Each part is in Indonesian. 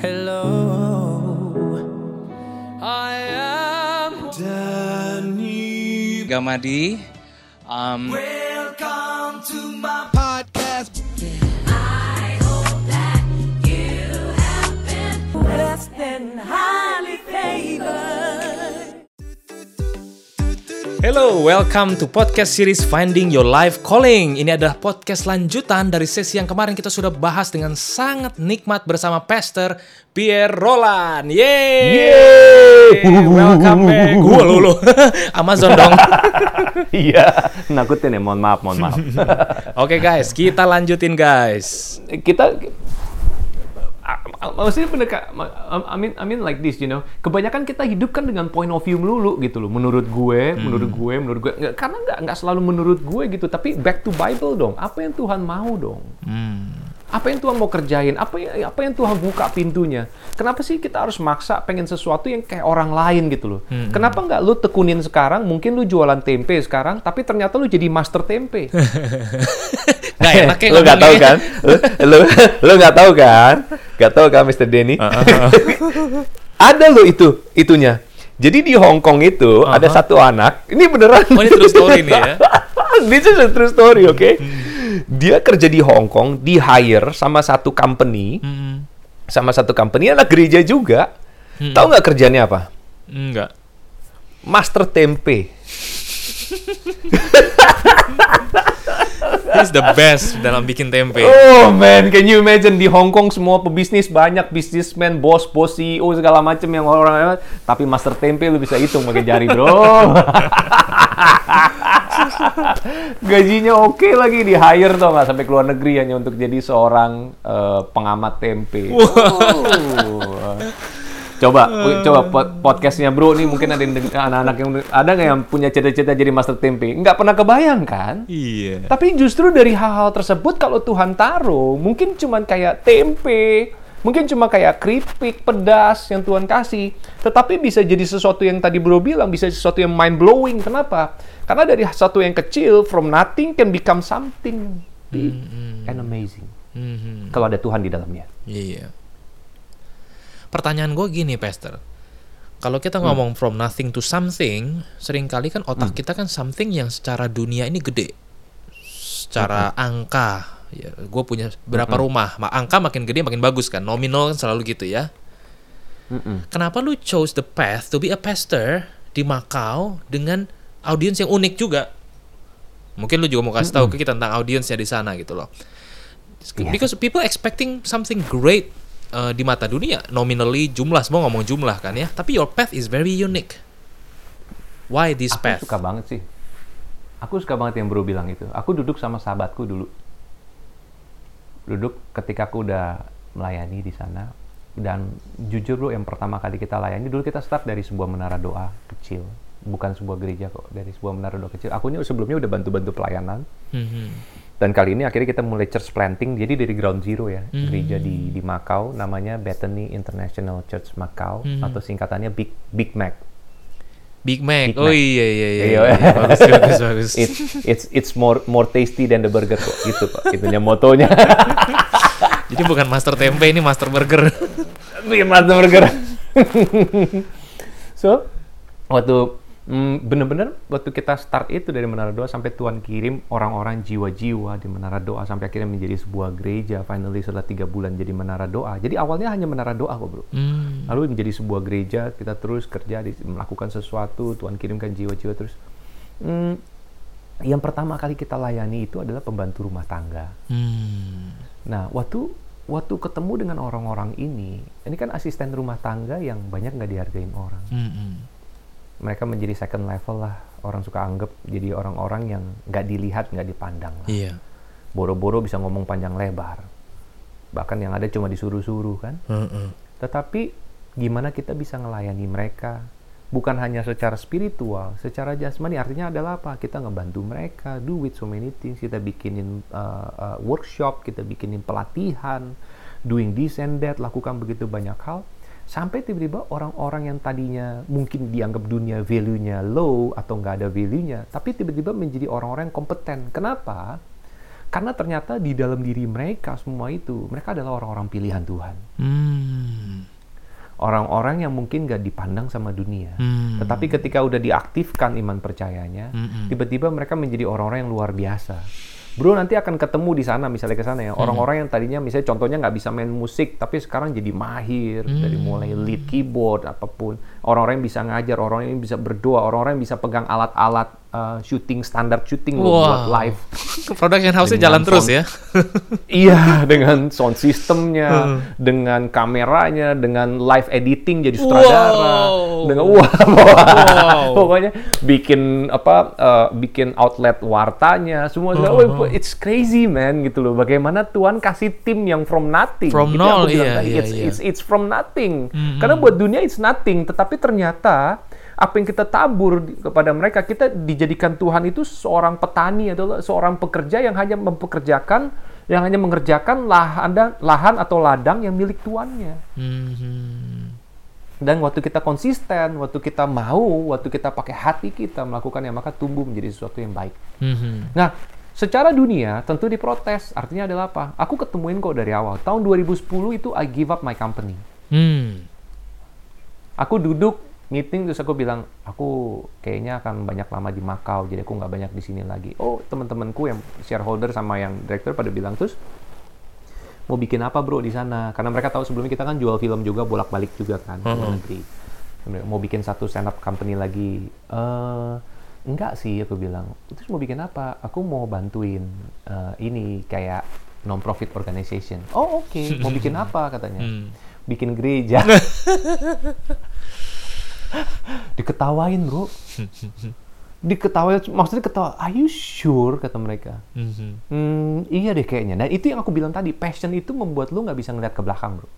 Hello, I am Danny Gamadi. Um, Hello, welcome to podcast series Finding Your Life Calling. Ini adalah podcast lanjutan dari sesi yang kemarin kita sudah bahas dengan sangat nikmat bersama Pastor Pierre Roland. Yeay! Welcome back. Gua lu lu. Amazon dong. Iya, nakutin ya. Mohon maaf, mohon maaf. Oke guys, kita lanjutin guys. kita maksudnya bener Kak, ma- I mean I mean like this, you know. Kebanyakan kita hidup kan dengan point of view melulu gitu loh. Menurut gue, menurut gue, menurut gue. Nggak, karena nggak nggak selalu menurut gue gitu, tapi back to Bible dong. Apa yang Tuhan mau dong? Apa yang Tuhan mau kerjain? Apa yang, apa yang Tuhan buka pintunya? Kenapa sih kita harus maksa pengen sesuatu yang kayak orang lain gitu loh? Kenapa nggak lu tekunin sekarang? Mungkin lu jualan tempe sekarang, tapi ternyata lu jadi master tempe. Nggak enaknya lu nggak tahu kan? Lu lu lu nggak tahu kan? Nggak tahu kan, Mr. Denny? ada lo itu itunya. Jadi di Hong Kong itu ada satu anak. Ini beneran. Oh, ini true story nih ya? This is a true story, oke? Dia kerja di Hong Kong, di hire sama satu company, sama satu company anak gereja juga. Tahu nggak kerjanya apa? Enggak. Master tempe. He's the best dalam bikin tempe. Oh man, can you imagine di Hong Kong semua pebisnis banyak bisnismen, bos, bos CEO segala macam yang orang-orang tapi master tempe lu bisa hitung pakai jari, bro. Gajinya oke lagi di hire tuh nggak sampai ke luar negeri hanya untuk jadi seorang eh, pengamat tempe. Oh. Coba, coba pod- podcastnya bro nih mungkin ada anak-anak yang ada nggak yang punya cita-cita jadi master tempe? Nggak pernah kebayang kan? Iya. Tapi justru dari hal-hal tersebut kalau Tuhan taruh, mungkin cuman kayak tempe, mungkin cuma kayak keripik pedas yang Tuhan kasih, tetapi bisa jadi sesuatu yang tadi Bro bilang, bisa sesuatu yang mind blowing. Kenapa? Karena dari sesuatu yang kecil, from nothing can become something big and amazing. Mhm. Kalau ada Tuhan di dalamnya. Iya. Pertanyaan gue gini, Pastor. Kalau kita ngomong from nothing to something, sering kali kan otak kita kan something yang secara dunia ini gede. Secara angka, ya, gue punya berapa rumah, Ma- angka makin gede makin bagus kan, nominal kan selalu gitu ya. Kenapa lu chose the path to be a pastor di Macau dengan audiens yang unik juga? Mungkin lu juga mau kasih tahu ke kita tentang audiensnya di sana gitu loh. Because people expecting something great uh, di mata dunia, nominally jumlah semua ngomong jumlah kan ya. Tapi your path is very unique. Why this Aku path? suka banget sih. Aku suka banget yang bro bilang itu. Aku duduk sama sahabatku dulu. Duduk ketika aku udah melayani di sana. Dan jujur bro, yang pertama kali kita layani dulu kita start dari sebuah menara doa kecil. Bukan sebuah gereja kok, dari sebuah menara doa kecil. Aku ini sebelumnya udah bantu-bantu pelayanan. Mhm. Dan kali ini akhirnya kita mulai church planting, jadi dari ground zero ya, gereja di di Macau, namanya Bethany International Church Macau, atau singkatannya Big Big Mac. Big Mac. Big oh Mac. iya iya iya. Iya. iya. bagus bagus bagus. It, it's it's more more tasty than the burger kok gitu pak itunya motonya Jadi bukan master tempe ini master burger. Iya, Master burger so waktu bener-bener waktu kita start itu dari Menara Doa sampai Tuhan kirim orang-orang jiwa-jiwa di Menara Doa sampai akhirnya menjadi sebuah gereja finally setelah tiga bulan jadi Menara Doa jadi awalnya hanya Menara Doa kok bro Hmm. lalu menjadi sebuah gereja kita terus kerja di, melakukan sesuatu Tuhan kirimkan jiwa-jiwa terus Hmm, yang pertama kali kita layani itu adalah pembantu rumah tangga Hmm. nah waktu waktu ketemu dengan orang-orang ini ini kan asisten rumah tangga yang banyak nggak dihargain orang Mhm. Mereka menjadi second level lah orang suka anggap jadi orang-orang yang nggak dilihat nggak dipandang lah. Iya. boro-boro bisa ngomong panjang lebar bahkan yang ada cuma disuruh-suruh kan Heeh. tetapi gimana kita bisa ngelayani mereka bukan hanya secara spiritual, secara jasmani artinya adalah apa? Kita ngebantu mereka, do with so many things, kita bikinin uh, uh, workshop, kita bikinin pelatihan, doing this and that, lakukan begitu banyak hal sampai tiba-tiba orang-orang yang tadinya mungkin dianggap dunia value-nya low atau nggak ada value-nya, tapi tiba-tiba menjadi orang-orang yang kompeten. Kenapa? Karena ternyata di dalam diri mereka semua itu, mereka adalah orang-orang pilihan Tuhan. Hmm. orang-orang yang mungkin gak dipandang sama dunia. Hmm. Tetapi ketika udah diaktifkan iman percayanya, tiba-tiba mereka menjadi orang-orang yang luar biasa. Bro nanti akan ketemu di sana misalnya ke sana ya. Orang-orang yang tadinya misalnya contohnya nggak bisa main musik tapi sekarang jadi mahir. Dari mulai lead keyboard apa pun orang-orang yang bisa ngajar orang yang bisa berdoa orang-orang yang bisa pegang alat-alat uh, shooting standar shooting loh buat Wow. live Production house-nya jalan terus sound- ya. Iya, dengan sound systemnya, Hmm. dengan kameranya, dengan live editing jadi sutradara, Wow. dengan wah. Wow. pokoknya bikin apa, eh, bikin outlet wartanya, semua segala. Hmm, Wah, it's crazy man gitu loh. Bagaimana Tuhan kasih tim yang from nothing. From Itu yang aku nol, bilang iya, iya, it's, iya. it's it's from nothing. Hmm, Karena buat dunia it's nothing, tetapi ternyata apa yang kita tabur kepada mereka, kita dijadikan Tuhan itu seorang petani atau seorang pekerja yang hanya mempekerjakan, yang hanya mengerjakan lahan, dan- lahan atau ladang yang milik tuannya. Mhm. Dan waktu kita konsisten, waktu kita mau, waktu kita pakai hati kita melakukannya, maka tumbuh menjadi sesuatu yang baik. Mhm. Nah, secara dunia tentu diprotes. Artinya adalah apa? Aku ketemuin kok dari awal. Tahun 2010 itu I give up my company. Hmm. Aku duduk meeting terus aku bilang aku kayaknya akan banyak lama di Makau jadi aku nggak banyak di sini lagi. Oh teman-temanku yang shareholder sama yang director pada bilang terus mau bikin apa bro di sana? Karena mereka tahu sebelumnya kita kan jual film juga bolak-balik juga kan ke luar negeri. Mau bikin satu stand up company lagi. Eh enggak sih aku bilang. Terus mau bikin apa? Aku mau bantuin eh, ini kayak non profit organization. Oh oke. Mau bikin apa katanya? Bikin gereja. diketawain bro diketawain maksudnya ketawa are you sure kata mereka Mhm. hmm, iya deh kayaknya dan itu yang aku bilang tadi passion itu membuat lu nggak bisa ngeliat ke belakang bro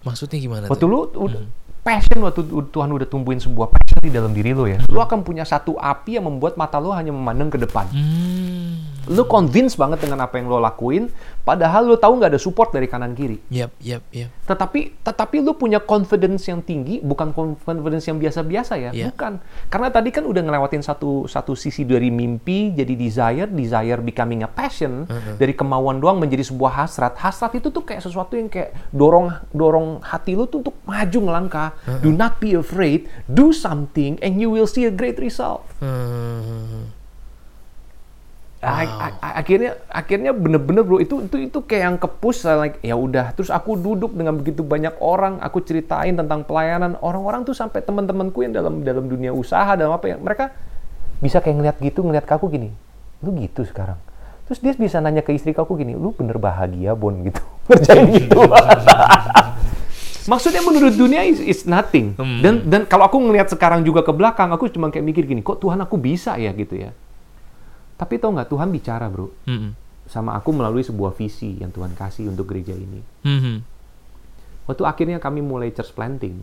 Maksudnya gimana waktu tuh? lu udah passion waktu tu- Tuhan udah tumbuhin sebuah passion di dalam diri lu ya. Lu akan punya satu api yang membuat mata lu hanya memandang ke depan. Hmm. lu convince banget dengan apa yang lo lakuin padahal lu tahu nggak ada support dari kanan kiri. Yap, yap, yap. tetapi tetapi lu punya confidence yang tinggi bukan confidence yang biasa-biasa ya Iya. bukan. Karena tadi kan udah ngelewatin satu satu sisi dari mimpi jadi desire desire becoming a passion dari kemauan doang menjadi sebuah hasrat. Hasrat itu tuh kayak sesuatu yang kayak dorong dorong hati lu tuh untuk maju ngelangkah do not be afraid. Do something and you will see a great result. A- a- akhirnya akhirnya bener-bener bro itu itu itu kayak yang kepus like ya udah. Terus aku duduk dengan begitu banyak orang aku ceritain tentang pelayanan. Orang-orang tuh sampai teman-temanku yang dalam dalam dunia usaha dalam apa ya mereka bisa kayak ngeliat gitu ngeliat ke aku gini lu gitu sekarang. Terus dia bisa nanya ke istri aku gini lu bener bahagia bon? gitu. Ngerjain gitu maksudnya menurut dunia is, is nothing dan dan kalau aku ngelihat sekarang juga ke belakang aku cuma kayak mikir gini kok Tuhan aku bisa ya gitu ya tapi tau nggak Tuhan bicara bro Mhm. sama aku melalui sebuah visi yang Tuhan kasih untuk gereja ini. Mhm. Waktu akhirnya kami mulai church planting,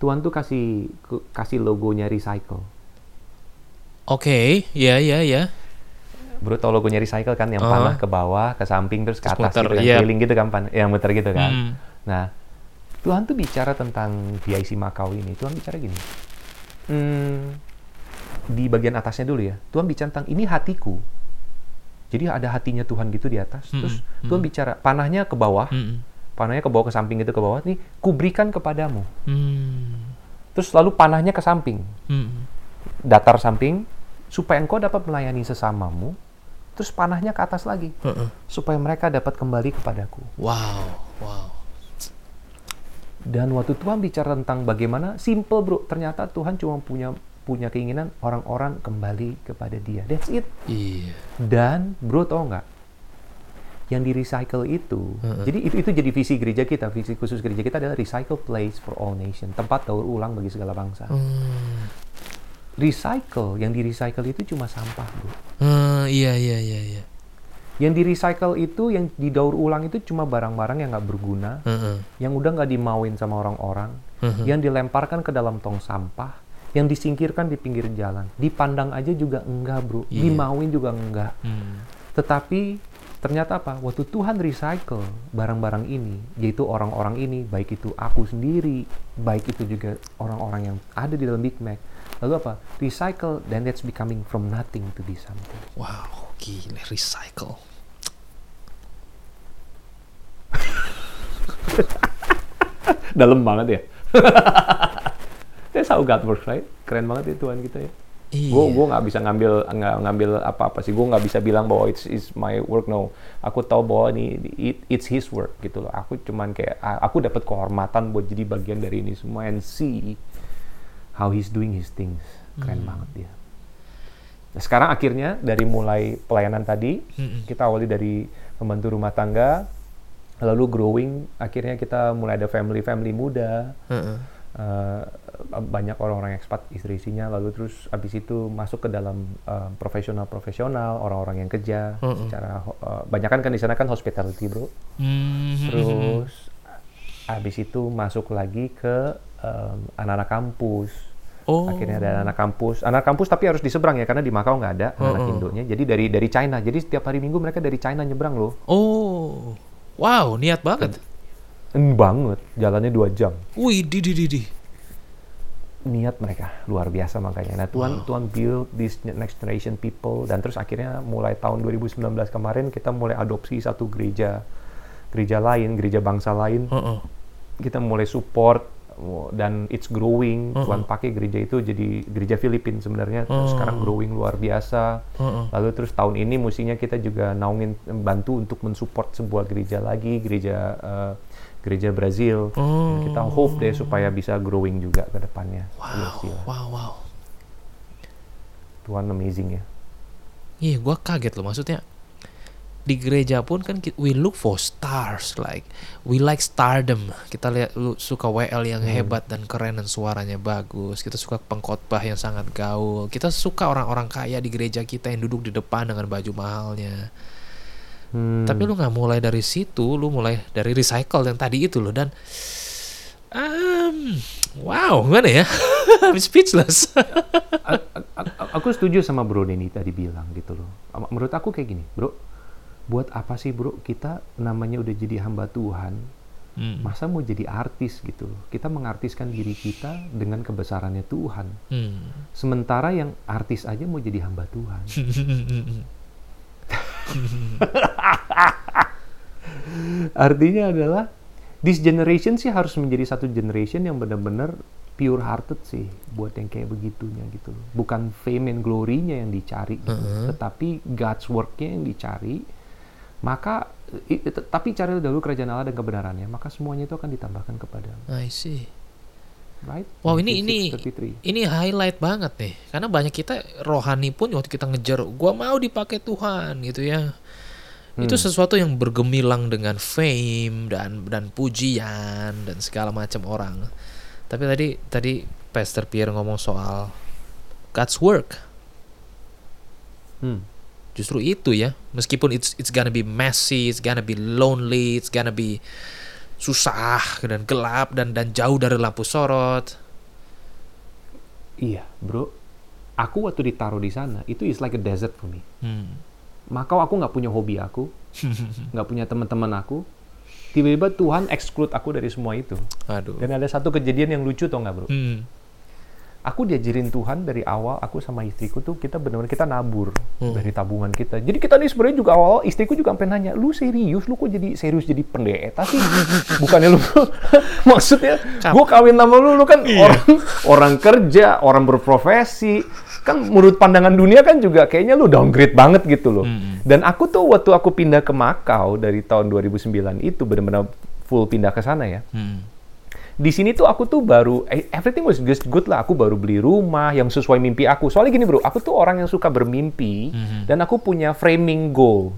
Tuhan tuh kasih kasih logonya recycle. Oke, ya, ya, ya. Bro tau logonya recycle kan yang Uh-huh. panah ke bawah, ke samping terus ke atas muter, gitu, yang iya. keliling gitu kan, pan yang muter gitu kan. Hmm. Nah, Tuhan tuh bicara tentang VIC Makau ini. Tuhan bicara gini. Hmm, di bagian atasnya dulu ya. Tuhan bicara tentang ini hatiku. Jadi ada hatinya Tuhan gitu di atas. Terus Tuhan bicara panahnya ke bawah, Mhm. panahnya ke bawah ke samping gitu ke bawah. Nih, kuberikan kepadamu. Hmm. Terus lalu panahnya ke samping, Mhm. datar samping, supaya engkau dapat melayani sesamamu. Terus panahnya ke atas lagi, Heeh. supaya mereka dapat kembali kepadaku. Wow, wow. Dan waktu Tuhan bicara tentang bagaimana, simple bro, ternyata Tuhan cuma punya punya keinginan orang-orang kembali kepada Dia. That's it. Iya. Dan bro tau nggak? Yang di recycle itu, jadi itu itu jadi visi gereja kita, visi khusus gereja kita adalah recycle place for all nation, tempat daur ulang bagi segala bangsa. Hmm. Recycle, yang di recycle itu cuma sampah bro. Hmm, iya, iya, iya, iya. Yang di recycle itu, yang didaur ulang itu cuma barang-barang yang nggak berguna, Heeh. yang udah nggak dimauin sama orang-orang, Mhm. yang dilemparkan ke dalam tong sampah, yang disingkirkan di pinggir jalan. Dipandang aja juga enggak bro, Iya. dimauin juga enggak. Hmm. Tetapi ternyata apa? Waktu Tuhan recycle barang-barang ini, yaitu orang-orang ini, baik itu aku sendiri, baik itu juga orang-orang yang ada di dalam Big Mac. Lalu apa? Recycle, then that's becoming from nothing to be something. Wow, gile recycle. Dalam banget ya. That's how God works, right? Keren banget ya Tuhan kita ya. Iya. Gue gue nggak bisa ngambil nggak ngambil apa-apa sih. Gue nggak bisa bilang bahwa it's is my work no. Aku tahu bahwa ini it, it's his work gitu loh. Aku cuman kayak aku dapat kehormatan buat jadi bagian dari ini semua and see how he's doing his things. Keren banget dia. Nah, sekarang akhirnya dari mulai pelayanan tadi kita awali dari pembantu rumah tangga lalu growing akhirnya kita mulai ada family family muda Heeh. eh, banyak orang-orang ekspat istri-istrinya lalu terus abis itu masuk ke dalam eh, profesional-profesional orang-orang yang kerja Mm-mm. secara uh, banyak kan kan di sana kan hospitality bro Hmm. terus abis itu masuk lagi ke em, anak-anak kampus Oh. akhirnya ada anak kampus anak kampus tapi harus di sebrang ya karena di Makau nggak ada anak Mm-mm. Indonya jadi dari dari China jadi setiap hari Minggu mereka dari China nyebrang loh Oh. Wow, niat banget. En banget jalannya dua jam Wih, di di di di. niat mereka luar biasa makanya. Nah Tuhan Tuhan build this next generation people dan terus akhirnya mulai tahun 2019 kemarin kita mulai adopsi satu gereja gereja lain gereja bangsa lain kita mulai support oh, dan it's growing. Uh-uh. Tuhan pakai gereja itu jadi gereja Filipin sebenarnya terus Oh. sekarang growing luar biasa. Heeh. Lalu terus tahun ini mestinya kita juga naungin bantu untuk mensupport sebuah gereja lagi gereja eh, gereja Brazil. Oh. Kita hope deh supaya bisa growing juga ke depannya. Iya Wow, lah. wow, wow. Tuhan amazing ya. Iya, gua kaget loh. Maksudnya di gereja pun kan we look for stars like we like stardom. Kita lihat lu suka WL yang hebat dan keren dan suaranya bagus. Kita suka pengkhotbah yang sangat gaul. Kita suka orang-orang kaya di gereja kita yang duduk di depan dengan baju mahalnya. Hmm. Tapi lu nggak mulai dari situ, lu mulai dari recycle yang tadi itu loh dan um, wow, gimana ya? I'm speechless. Aku setuju sama Bro Denny tadi bilang gitu loh. Menurut aku kayak gini, Bro. Buat apa sih, Bro? Kita namanya udah jadi hamba Tuhan. Hmm. Masa mau jadi artis gitu. Kita mengartiskan diri kita dengan kebesarannya Tuhan. Hmm. Sementara yang artis aja mau jadi hamba Tuhan. Artinya adalah this generation sih harus menjadi satu generation yang benar-benar pure hearted sih buat yang kayak begitunya gitu. Bukan fame and glory-nya yang dicari gitu, tetapi God's work-nya yang dicari. Maka tapi cari dulu kerajaan Allah dan kebenarannya, maka semuanya itu akan ditambahkan kepada I see. right? Wow ini ini 6:33. ini highlight banget nih karena banyak kita rohani pun waktu kita ngejar gua mau dipakai Tuhan gitu ya itu Hmm. sesuatu yang bergemilang dengan fame dan dan pujian dan segala macam orang tapi tadi tadi Pastor Pierre ngomong soal God's work Hmm. Justru itu ya meskipun it's it's gonna be messy it's gonna be lonely it's gonna be susah dan gelap dan dan jauh dari lampu sorot Iya, bro. Aku waktu ditaruh di sana itu is like a desert for me. hmm. Maka aku nggak punya hobi aku, nggak punya teman-teman aku. Tiba-tiba Tuhan exclude aku dari semua itu. aduh Dan ada satu kejadian yang lucu tau nggak bro? Hmm. Aku diajarin Tuhan dari awal, aku sama istriku tuh kita benar-benar kita nabur Hmm. dari tabungan kita. Jadi kita nih sebenarnya juga awal istriku juga sampai nanya, lu serius, lu kok jadi serius jadi pendeta sih? Bukannya lu maksudnya gue kawin sama lu, lu kan Iya. orang orang kerja, orang berprofesi, kan menurut pandangan dunia kan juga kayaknya lu downgrade banget gitu loh. Hmm. Dan aku tuh waktu aku pindah ke Makau dari tahun 2009 itu benar-benar full pindah ke sana ya Hmm. Di sini tuh aku tuh baru eh, everything was just good lah. Aku baru beli rumah yang sesuai mimpi aku. Soalnya gini bro aku tuh orang yang suka bermimpi dan aku punya framing goal.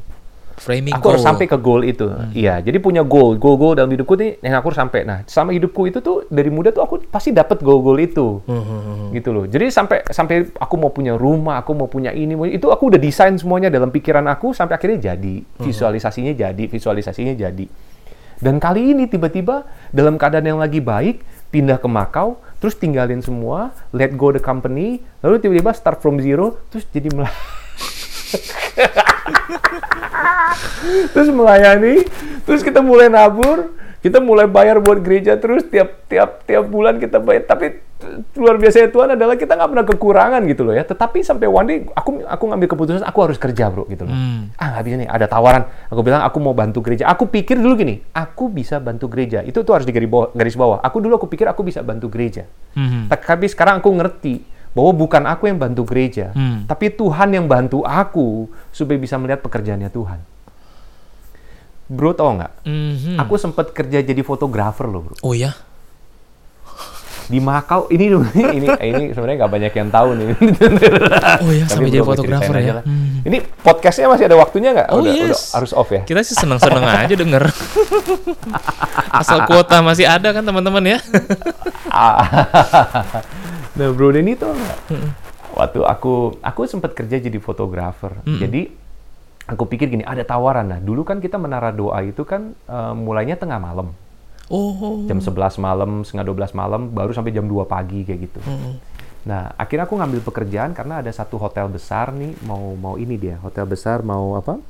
Framing aku harus goal. sampai ke goal itu. Iya jadi punya goal. Goal goal dalam hidupku nih yang aku harus sampai. Nah sama hidupku itu tuh dari muda tuh aku pasti dapat goal goal itu. Hmm, gitu loh. Jadi sampai sampai aku mau punya rumah aku mau punya ini itu aku udah desain semuanya dalam pikiran aku sampai akhirnya jadi. Visualisasinya jadi visualisasinya jadi dan kali ini tiba-tiba dalam keadaan yang lagi baik pindah ke Makau terus tinggalin semua let go the company lalu tiba-tiba start from zero terus jadi mel- terus melayani terus kita mulai nabur kita mulai bayar buat gereja terus tiap tiap tiap bulan kita bayar. Tapi luar biasa Tuhan adalah kita nggak pernah kekurangan gitu loh ya. Tetapi sampai one day aku aku ngambil keputusan aku harus kerja bro gitu loh. Ah nggak bisa nih ada tawaran. Aku bilang aku mau bantu gereja. Aku pikir dulu gini aku bisa bantu gereja. Itu tuh harus di garis bawah, garis bawah. Aku dulu aku pikir aku bisa bantu gereja. Mhm. tapi sekarang aku ngerti bahwa bukan aku yang bantu gereja, Hmm. tapi Tuhan yang bantu aku supaya bisa melihat pekerjaannya Tuhan. Bro tau nggak? Mhm. Aku sempat kerja jadi fotografer loh bro. Oh ya? Di Makau, ini ini ini sebenarnya nggak banyak yang tahu nih. Oh ya, Tapi sampai jadi fotografer ya. Hmm. Ini podcastnya masih ada waktunya nggak? Oh, udah, yes. udah harus off ya? Kita sih seneng-seneng aja denger. Asal kuota masih ada kan teman-teman ya. nah bro Denny tuh nggak? Waktu aku aku sempat kerja jadi fotografer. Jadi aku pikir gini, ada tawaran. Nah dulu kan kita menara doa itu kan eh, mulainya tengah malam. Oh. Jam 11 malam, setengah 12 malam, baru sampai jam 2 pagi kayak gitu. Nah, akhirnya aku ngambil pekerjaan karena ada satu hotel besar nih, mau mau ini dia, hotel besar mau apa?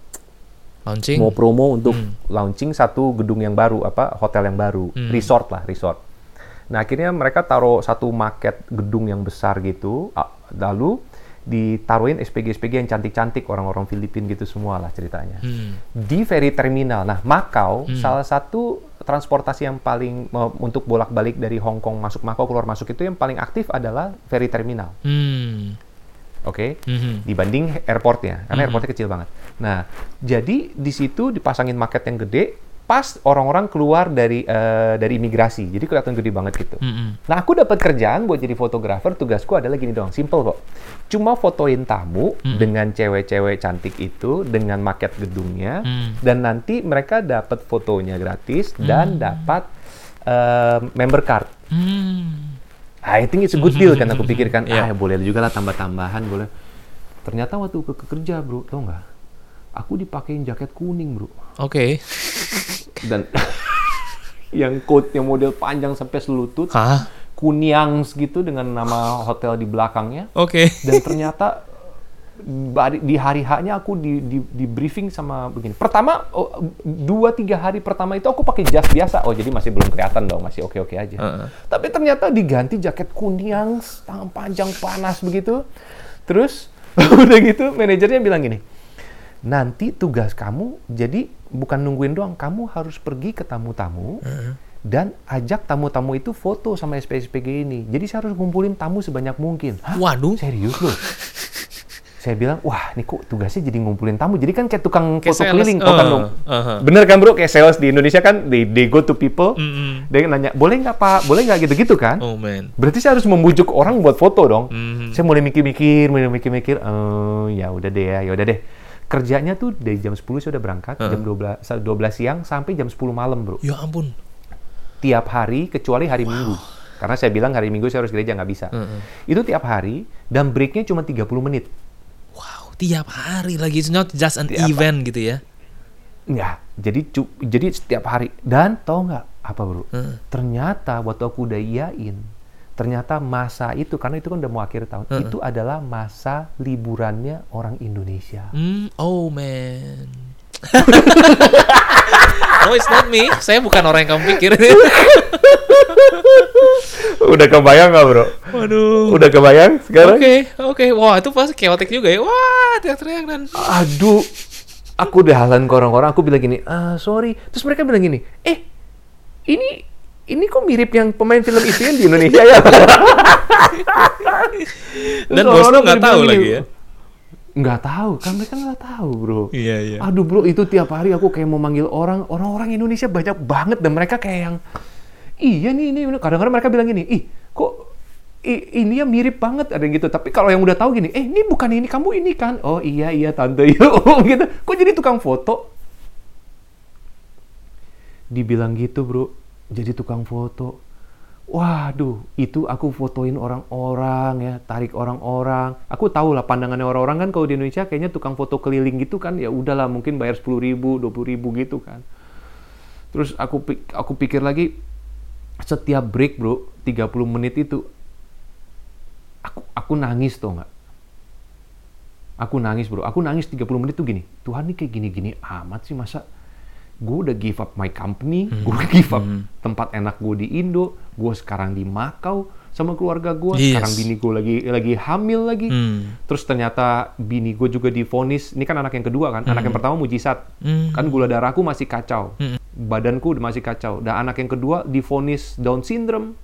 Launching. Mau promo untuk launching satu gedung yang baru, apa? Hotel yang baru, resort lah, resort. Nah, akhirnya mereka taruh satu market gedung yang besar gitu, lalu ditaruhin SPG-SPG yang cantik-cantik orang-orang Filipin gitu semua lah ceritanya. Hmm. Di ferry terminal. Nah, Makau salah satu transportasi yang paling me- untuk bolak-balik dari Hong Kong masuk Makau keluar masuk itu yang paling aktif adalah ferry terminal. Hmm. Oke, Mhm. dibanding airportnya, karena airportnya kecil banget. Nah, jadi di situ dipasangin market yang gede, pas orang-orang keluar dari eh, dari imigrasi, jadi kelihatan gede banget gitu. Mhm. Nah, aku dapat kerjaan buat jadi fotografer. Tugasku adalah gini doang, simple kok. Cuma fotoin tamu dengan cewek-cewek cantik itu, dengan market gedungnya, Mm. dan nanti mereka dapat fotonya gratis dan dapat eh, member card. Hmm. I think it's a good deal kan aku pikirkan Iya. ah boleh juga lah tambah-tambahan boleh ternyata waktu ke, ke kerja bro tau nggak aku dipakein jaket kuning bro Oke. dan yang coat yang model panjang sampai selutut Hah? kuniangs gitu dengan nama hotel di belakangnya Oke. dan ternyata di hari haknya aku di, di, di briefing sama begini. Pertama oh, dua tiga hari pertama itu aku pakai jas biasa. Oh jadi masih belum kelihatan dong, masih oke oke aja. Heeh. Tapi ternyata diganti jaket kuning yang tangan panjang panas begitu. Terus udah gitu manajernya bilang gini, nanti tugas kamu jadi bukan nungguin doang, kamu harus pergi ke tamu-tamu dan ajak tamu-tamu itu foto sama SPSPG ini. Jadi saya harus ngumpulin tamu sebanyak mungkin. Hah? Waduh. Serius loh? Saya bilang, wah ini kok tugasnya jadi ngumpulin tamu. Jadi kan kayak tukang Kayak foto sales. keliling. Oh, kan Uh, dong. uh-huh. Bener kan bro? Kayak sales di Indonesia kan, they, they go to people. Dia nanya, boleh nggak pak? Boleh nggak gitu-gitu kan? Oh man. Berarti saya harus membujuk orang buat foto dong. Mhm. Saya mulai mikir-mikir, mulai mikir-mikir. Oh ya udah deh ya, ya udah deh. Kerjanya tuh dari jam 10 saya udah berangkat, jam 12, 12 siang sampai jam 10 malam bro. Ya ampun. Tiap hari kecuali hari Minggu. Karena saya bilang hari Minggu saya harus gereja nggak bisa. Itu tiap hari dan breaknya cuma 30 menit. Wow, tiap hari lagi. It's not just an Tiap event gitu ya. Nggak, jadi cu- jadi setiap hari. Dan tau nggak apa bro? Heeh. Ternyata waktu aku udah iyain, ternyata masa itu karena itu kan udah mau akhir tahun, itu adalah masa liburannya orang Indonesia. Hmm, oh man. no, it's not me. Saya bukan orang yang kamu pikir. udah kebayang nggak bro? Waduh. Udah kebayang sekarang? Oke, oke. Wah, itu pasti chaotic juga ya. Wah, teriak-teriak dan Aduh, aku udah halan ke orang-orang, aku bilang gini, ah sorry. Terus mereka bilang gini, eh ini ini kok mirip yang pemain film itu yang di Indonesia ya? dan bos lu orang-orang nggak tahu lagi ya. Nggak tahu, kan mereka nggak tahu bro. Iya, iya. Aduh bro, itu tiap hari aku kayak mau manggil orang, orang-orang Indonesia banyak banget dan mereka kayak yang, iya nih ini, ini." kadang-kadang mereka bilang gini, ih kok ini ya mirip banget ada yang gitu. Tapi kalau yang udah tahu gini, eh ini bukan ini, kamu ini kan? Oh iya iya tante, gitu. Kok jadi tukang foto? Dibilang gitu bro, jadi tukang foto. Waduh, itu aku fotoin orang-orang ya, tarik orang-orang. Aku tahu lah pandangannya orang-orang kan kalau di Indonesia kayaknya tukang foto keliling gitu kan ya udahlah mungkin bayar 10 ribu, 20 ribu gitu kan. Terus aku aku pikir lagi setiap break bro, 30 menit itu aku aku nangis tuh nggak? Aku nangis bro, aku nangis 30 menit tuh gini. Tuhan nih kayak gini-gini amat sih masa gue udah give up my company, gue udah give up tempat enak gue di Indo, gue sekarang di Makau sama keluarga gue, Yes. sekarang bini gue lagi lagi hamil lagi, Hmm. terus ternyata bini gue juga divonis, ini kan anak yang kedua kan, anak yang pertama mujizat, Hmm. kan gula darahku masih kacau, badanku udah masih kacau, dan anak yang kedua divonis Down syndrome,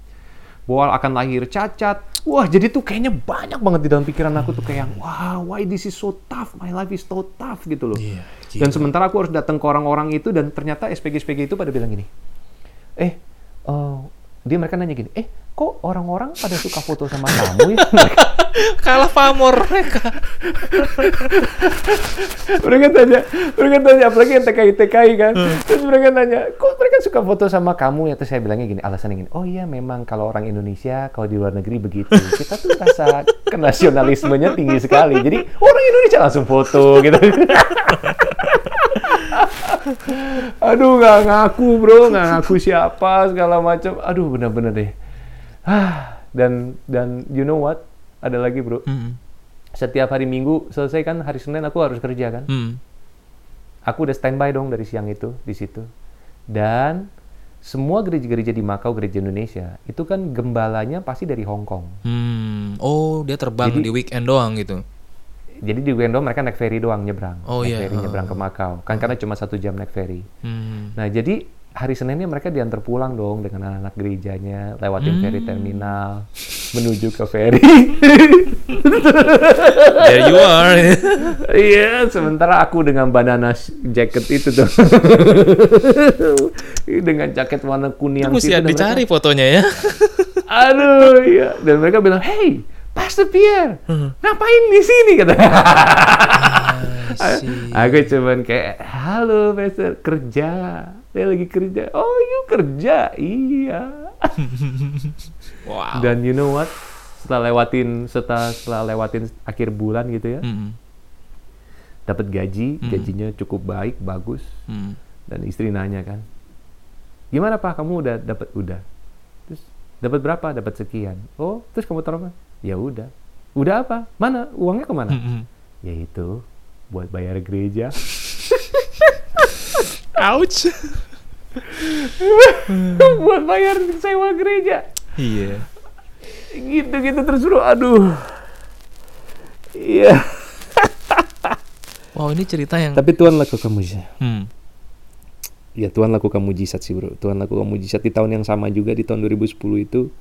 bahwa akan lahir cacat. Wah, jadi tuh kayaknya banyak banget di dalam pikiran aku tuh kayak, wah, why this is so tough, my life is so tough gitu loh. Iya, dan sementara aku harus datang ke orang-orang itu dan ternyata SPG-SPG itu pada bilang gini, eh, eh, dia mereka nanya gini, eh, kok orang-orang pada suka foto sama kamu ya? Kalah pamor mereka. mereka tanya, mereka tanya, apalagi yang TKI TKI kan. Terus mereka nanya, kok mereka suka foto sama kamu ya? Terus saya bilangnya gini, alasannya gini, oh iya memang kalau orang Indonesia, kalau di luar negeri begitu. Kita tuh rasa kenasionalismenya tinggi sekali. Jadi orang Indonesia langsung foto gitu. Aduh, nggak ngaku bro, nggak ngaku siapa segala macam. Aduh, bener-bener deh. Ah, dan dan you know what? Ada lagi bro Hmm. setiap hari Minggu selesai kan hari Senin aku harus kerja kan. Hmm. Aku udah standby dong dari siang itu di situ. Dan semua gereja-gereja di Makau, gereja Indonesia, itu kan gembalanya pasti dari Hong Kong. Hmm. Oh, dia terbang Jadi- di weekend doang gitu. Jadi di weekend doang mereka naik ferry doang nyebrang. Oh, naik iya. ferry Oh. nyebrang ke Makau. Kan karena cuma satu jam naik ferry. Hmm. Nah jadi hari Seninnya mereka diantar pulang dong dengan anak-anak gerejanya, lewatin Hmm. ferry terminal, menuju ke ferry. There you are. Iya, sementara aku dengan banana jacket itu tuh. dengan jaket warna kuning Itu mesti itu, dicari mereka- fotonya ya. aduh, iya. Dan mereka bilang, "Hey, Pastor Pierre, ngapain di sini?" kata. see. aku cuman kayak, "Halo, Pastor, kerja." Saya lagi kerja. Oh, you kerja? Iya. Wow. Dan you know what? Setelah lewatin setelah setelah lewatin akhir bulan gitu ya, Hmm. dapat gaji, gajinya cukup baik, bagus. Hmm. Dan istri nanya kan, gimana pak kamu udah dapat udah? Terus dapat berapa? Dapat sekian. Oh, terus kamu taruh mana? Ya udah. Udah apa? Mana? Uangnya ke mana? Hmm. Ya itu buat bayar gereja. Ouch. buat bayar sewa gereja. Iya. Gitu gitu terus bro. Aduh. Iya. Wow, ini cerita yang Tapi Tuhan lakukan mujizat. Hmm. Ya Tuhan lakukan mujizat sih bro. Tuhan lakukan mujizat di tahun yang sama juga di tahun 2010 itu.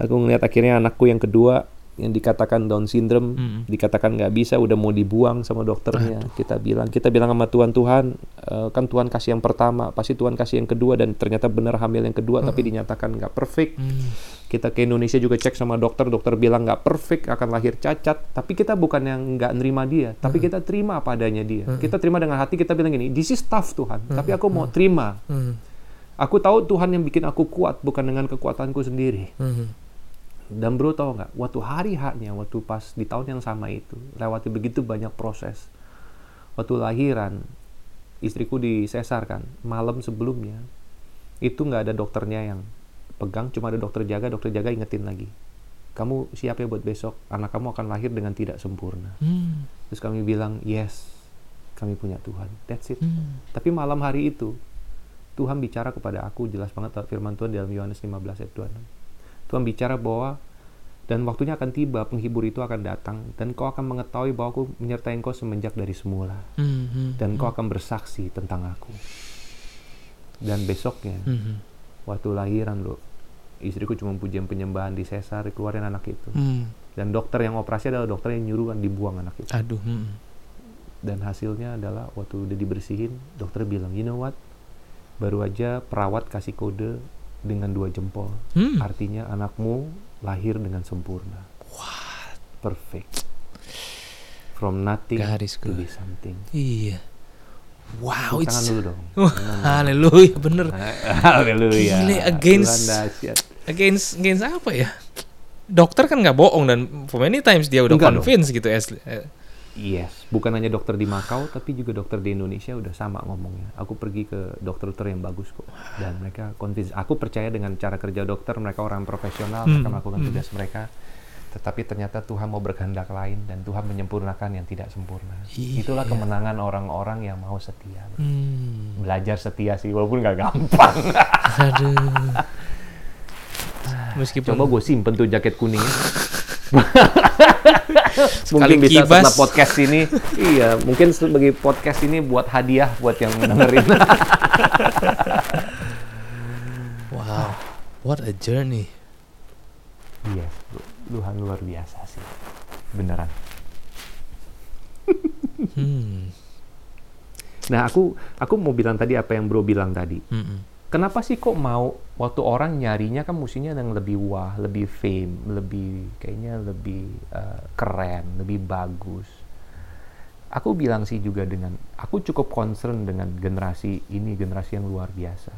Aku ngeliat akhirnya anakku yang kedua yang dikatakan Down syndrome, Mm. dikatakan nggak bisa, udah mau dibuang sama dokternya. Kita bilang, kita bilang sama Tuhan, Tuhan eh, kan Tuhan kasih yang pertama, pasti Tuhan kasih yang kedua dan ternyata benar hamil yang kedua, tapi dinyatakan nggak perfect. Hmm. Kita ke Indonesia juga cek sama dokter, dokter bilang nggak perfect, akan lahir cacat. Tapi kita bukan yang nggak nerima dia, tapi kita terima apa adanya dia. Kita terima dengan hati, kita bilang gini, this is tough Tuhan, tapi aku mau terima. Hmm. Aku tahu Tuhan yang bikin aku kuat, bukan dengan kekuatanku sendiri. Hmm. Dan bro tau nggak, waktu hari haknya, waktu pas di tahun yang sama itu, lewati begitu banyak proses. Waktu lahiran, istriku disesar kan, malam sebelumnya, itu nggak ada dokternya yang pegang, cuma ada dokter jaga, dokter jaga ingetin lagi. Kamu siap ya buat besok, anak kamu akan lahir dengan tidak sempurna. Hmm. Terus kami bilang, yes, kami punya Tuhan. That's it. Hmm. Tapi malam hari itu, Tuhan bicara kepada aku, jelas banget firman Tuhan dalam Yohanes 15 ayat 26. Tuhan bicara bahwa dan waktunya akan tiba, penghibur itu akan datang, dan kau akan mengetahui bahwa aku menyertai engkau semenjak dari semula, Hmm. Hmm. dan kau akan bersaksi tentang aku. Dan besoknya, Hmm. waktu lahiran bro, istriku cuma pujian penyembahan di sesar, keluarin anak itu. Hmm. Dan dokter yang operasi adalah dokter yang nyuruh kan dibuang anak itu. Aduh. Hmm. Dan hasilnya adalah waktu udah dibersihin, dokter bilang, you know what, baru aja perawat kasih kode dengan dua jempol. Hmm. Artinya anakmu lahir dengan sempurna. Perfect. From nothing God is to be something. Iya. Wow, Tepuk tangan dulu dong. Haleluya bener. Haleluya. Gile, against-. Against against apa ya? Dokter kan nggak bohong dan for many times dia udah Enggak dong. convince gitu asli. Yes, bukan hanya dokter di Makau, tapi juga dokter di Indonesia udah sama ngomongnya. Aku pergi ke dokter-dokter yang bagus kok, dan mereka convince. Aku percaya dengan cara kerja dokter, mereka orang profesional, mereka Hmm, melakukan tugas mereka. tetapi ternyata Tuhan mau berkehendak lain dan Tuhan menyempurnakan yang tidak sempurna. Iya. Itulah kemenangan orang-orang yang mau setia. Hmm. Belajar setia sih, walaupun nggak gampang. Aduh. Meskipun Coba gue simpen tuh jaket kuning. mungkin bisa kibas. setelah podcast ini, iya, mungkin sebagai podcast ini buat hadiah buat yang dengerin. wow, what a journey. Iya, bro. Tuhan luar biasa sih, beneran. Hmm. Nah, aku aku mau bilang tadi apa yang bro bilang tadi. Mm-mm. Kenapa sih kok mau waktu orang nyarinya kan mestinya yang lebih wah, lebih fame, lebih kayaknya lebih eh, keren, lebih bagus. Aku bilang sih juga dengan aku cukup concern dengan generasi ini, generasi yang luar biasa.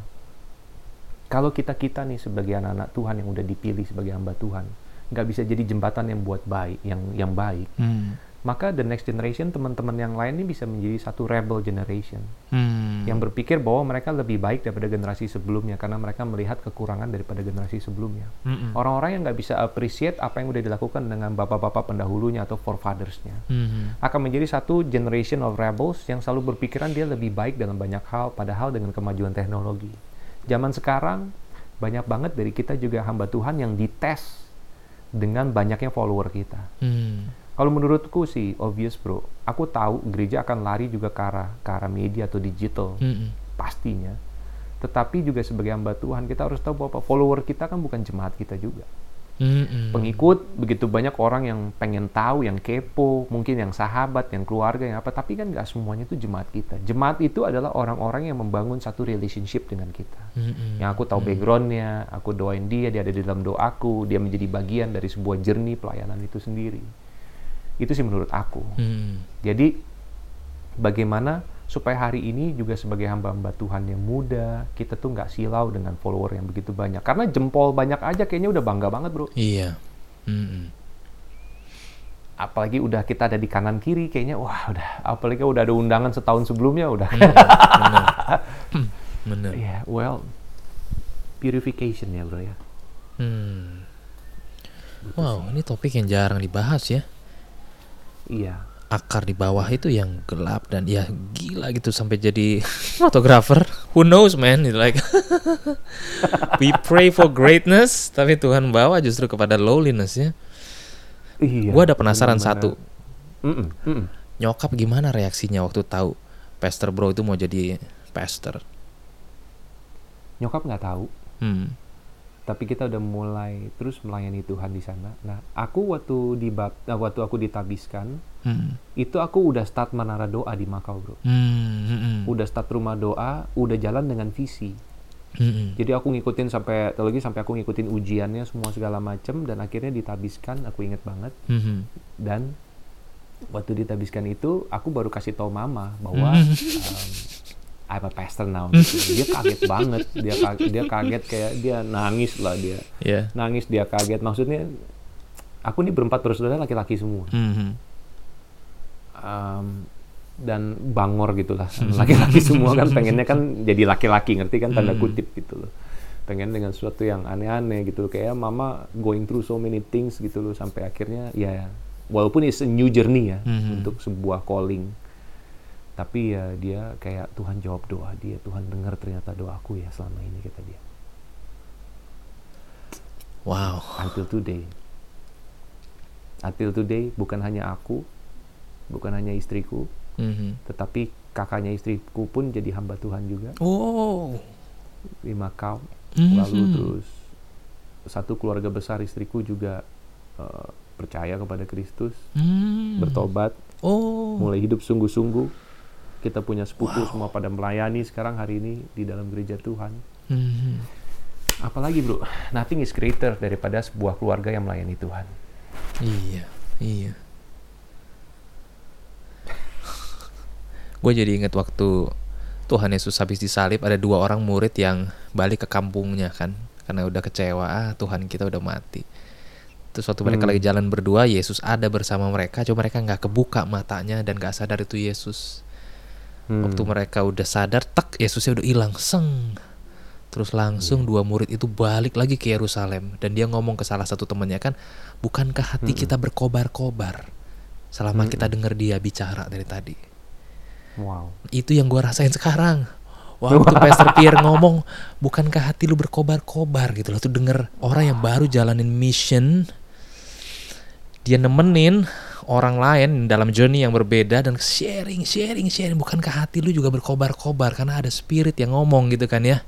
Kalau kita kita nih sebagai anak-anak Tuhan yang udah dipilih sebagai hamba Tuhan, nggak bisa jadi jembatan yang buat baik, yang yang baik, Hmm. Maka the next generation teman-teman yang lain ini bisa menjadi satu rebel generation Hmm. yang berpikir bahwa mereka lebih baik daripada generasi sebelumnya karena mereka melihat kekurangan daripada generasi sebelumnya. Mm-mm. Orang-orang yang nggak bisa appreciate apa yang udah dilakukan dengan bapak-bapak pendahulunya atau forefathers-nya Mhm. akan menjadi satu generation of rebels yang selalu berpikiran dia lebih baik dalam banyak hal padahal dengan kemajuan teknologi. Zaman sekarang banyak banget dari kita juga hamba Tuhan yang dites dengan banyaknya follower kita. Hmm. Kalau menurutku sih obvious bro, aku tahu gereja akan lari juga ke arah, ke arah media atau digital Mm-mm. pastinya. Tetapi juga sebagai hamba Tuhan kita harus tahu bahwa follower kita kan bukan jemaat kita juga. Mm-mm. Pengikut begitu banyak orang yang pengen tahu, yang kepo, mungkin yang sahabat, yang keluarga, yang apa. Tapi kan nggak semuanya itu jemaat kita. Jemaat itu adalah orang-orang yang membangun satu relationship dengan kita. Mm-mm. Yang aku tahu backgroundnya, aku doain dia, dia ada di dalam doaku, dia menjadi bagian dari sebuah jernih pelayanan itu sendiri. Itu sih menurut aku. Hmm. Jadi bagaimana supaya hari ini juga sebagai hamba-hamba Tuhan yang muda, kita tuh nggak silau dengan follower yang begitu banyak. Karena jempol banyak aja kayaknya udah bangga banget bro. Iya. Mm-mm. Apalagi udah kita ada di kanan kiri, kayaknya wah udah. Apalagi udah ada undangan setahun sebelumnya udah. Bener. Hmm, Bener. Iya, well, purification ya bro ya. Hmm. Wow, ini topik yang jarang dibahas ya. Iya. Akar di bawah itu yang gelap dan ya gila gitu sampai jadi fotografer. Who knows man? It's like we pray for greatness, tapi Tuhan bawa justru kepada lowliness ya. Iya. Gua ada penasaran benar-benar. satu. Mm-mm, mm-mm. Nyokap gimana reaksinya waktu tahu Pastor Bro itu mau jadi pastor? Nyokap nggak tahu. Hmm. Tapi kita udah mulai terus melayani Tuhan di sana. Nah, aku waktu di nah, waktu aku ditabiskan, Hmm. itu aku udah start menara doa di Makau, Bro. Hmm. hmm, hmm. Udah start rumah doa, udah jalan dengan visi. Hmm, hmm. Jadi aku ngikutin sampai teologi sampai aku ngikutin ujiannya semua segala macem dan akhirnya ditabiskan, aku inget banget. Hmm, hmm. Dan waktu ditabiskan itu, aku baru kasih tahu mama bahwa Hmm. um, I'm a pastor now. Gitu. Dia kaget banget, dia kaget, dia kaget kayak dia nangis lah dia. Ya. nangis dia kaget maksudnya aku nih berempat bersaudara laki-laki semua Hmm, hmm. Em, dan bangor gitulah laki-laki semua kan pengennya kan jadi laki-laki ngerti kan tanda kutip gitu loh pengen dengan sesuatu yang aneh-aneh gitu kayak mama going through so many things gitu loh sampai akhirnya ya walaupun it's a new journey ya Mhm. untuk sebuah calling tapi ya dia kayak Tuhan jawab doa dia Tuhan dengar ternyata doaku ya selama ini kata dia Wow. until today. Until today bukan hanya aku, bukan hanya istriku, Mhm. tetapi kakaknya istriku pun jadi hamba Tuhan juga Oh. di Makau. Mhm. Lalu terus satu keluarga besar istriku juga eh, percaya kepada Kristus, Hmm. bertobat, Oh. mulai hidup sungguh-sungguh. Kita punya sepupu semua pada melayani sekarang hari ini di dalam gereja Tuhan. Mhm. Apalagi bro, nothing is greater daripada sebuah keluarga yang melayani Tuhan. Iya, iya. Gue jadi inget waktu Tuhan Yesus habis disalib ada dua orang murid yang balik ke kampungnya kan karena udah kecewa ah Tuhan kita udah mati. Terus waktu mereka Hmm. lagi jalan berdua Yesus ada bersama mereka cuma mereka nggak kebuka matanya dan nggak sadar itu Yesus. Hmm. Waktu mereka udah sadar, tak Yesusnya udah hilang, seng. Terus langsung dua murid itu balik lagi ke Yerusalem dan dia ngomong ke salah satu temannya kan, bukankah hati kita berkobar-kobar selama kita dengar dia bicara dari tadi. Wow. Itu yang gua rasain sekarang. Waktu Pastor Pierre ngomong, bukankah hati lu berkobar-kobar gitu loh. Tuh denger orang yang baru jalanin mission, dia nemenin orang lain dalam journey yang berbeda dan sharing, sharing, sharing. Bukankah hati lu juga berkobar-kobar karena ada spirit yang ngomong gitu kan ya.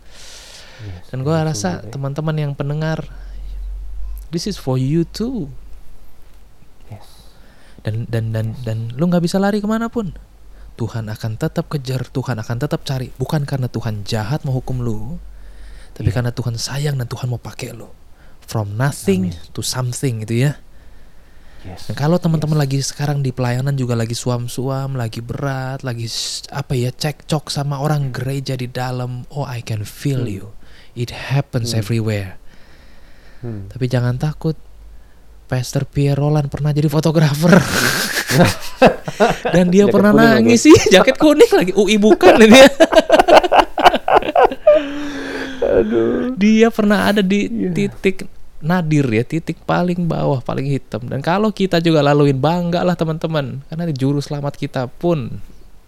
Dan gua rasa teman-teman yang pendengar, this is for you too. Yes. Dan dan dan dan lu nggak bisa lari ke mana pun. Tuhan akan tetap kejar, Tuhan akan tetap cari. Bukan karena Tuhan jahat menghukum lu, tapi karena Tuhan sayang dan Tuhan mau pakai lu. From nothing to something gitu ya. Yes. Dan kalau teman-teman lagi sekarang di pelayanan juga lagi suam-suam, lagi berat, lagi apa ya cekcok sama orang gereja di dalam, oh I can feel you. It happens everywhere. Hmm. Tapi jangan takut. Pastor Pierre Roland pernah jadi fotografer. Dan dia Jaket pernah nangis sih, jaket kuning lagi. UI bukan ini ya. Dia pernah ada di Iya. titik nadir ya, titik paling bawah, paling hitam. Dan kalau kita juga laluin, banggalah teman-teman. Karena di juru selamat kita pun,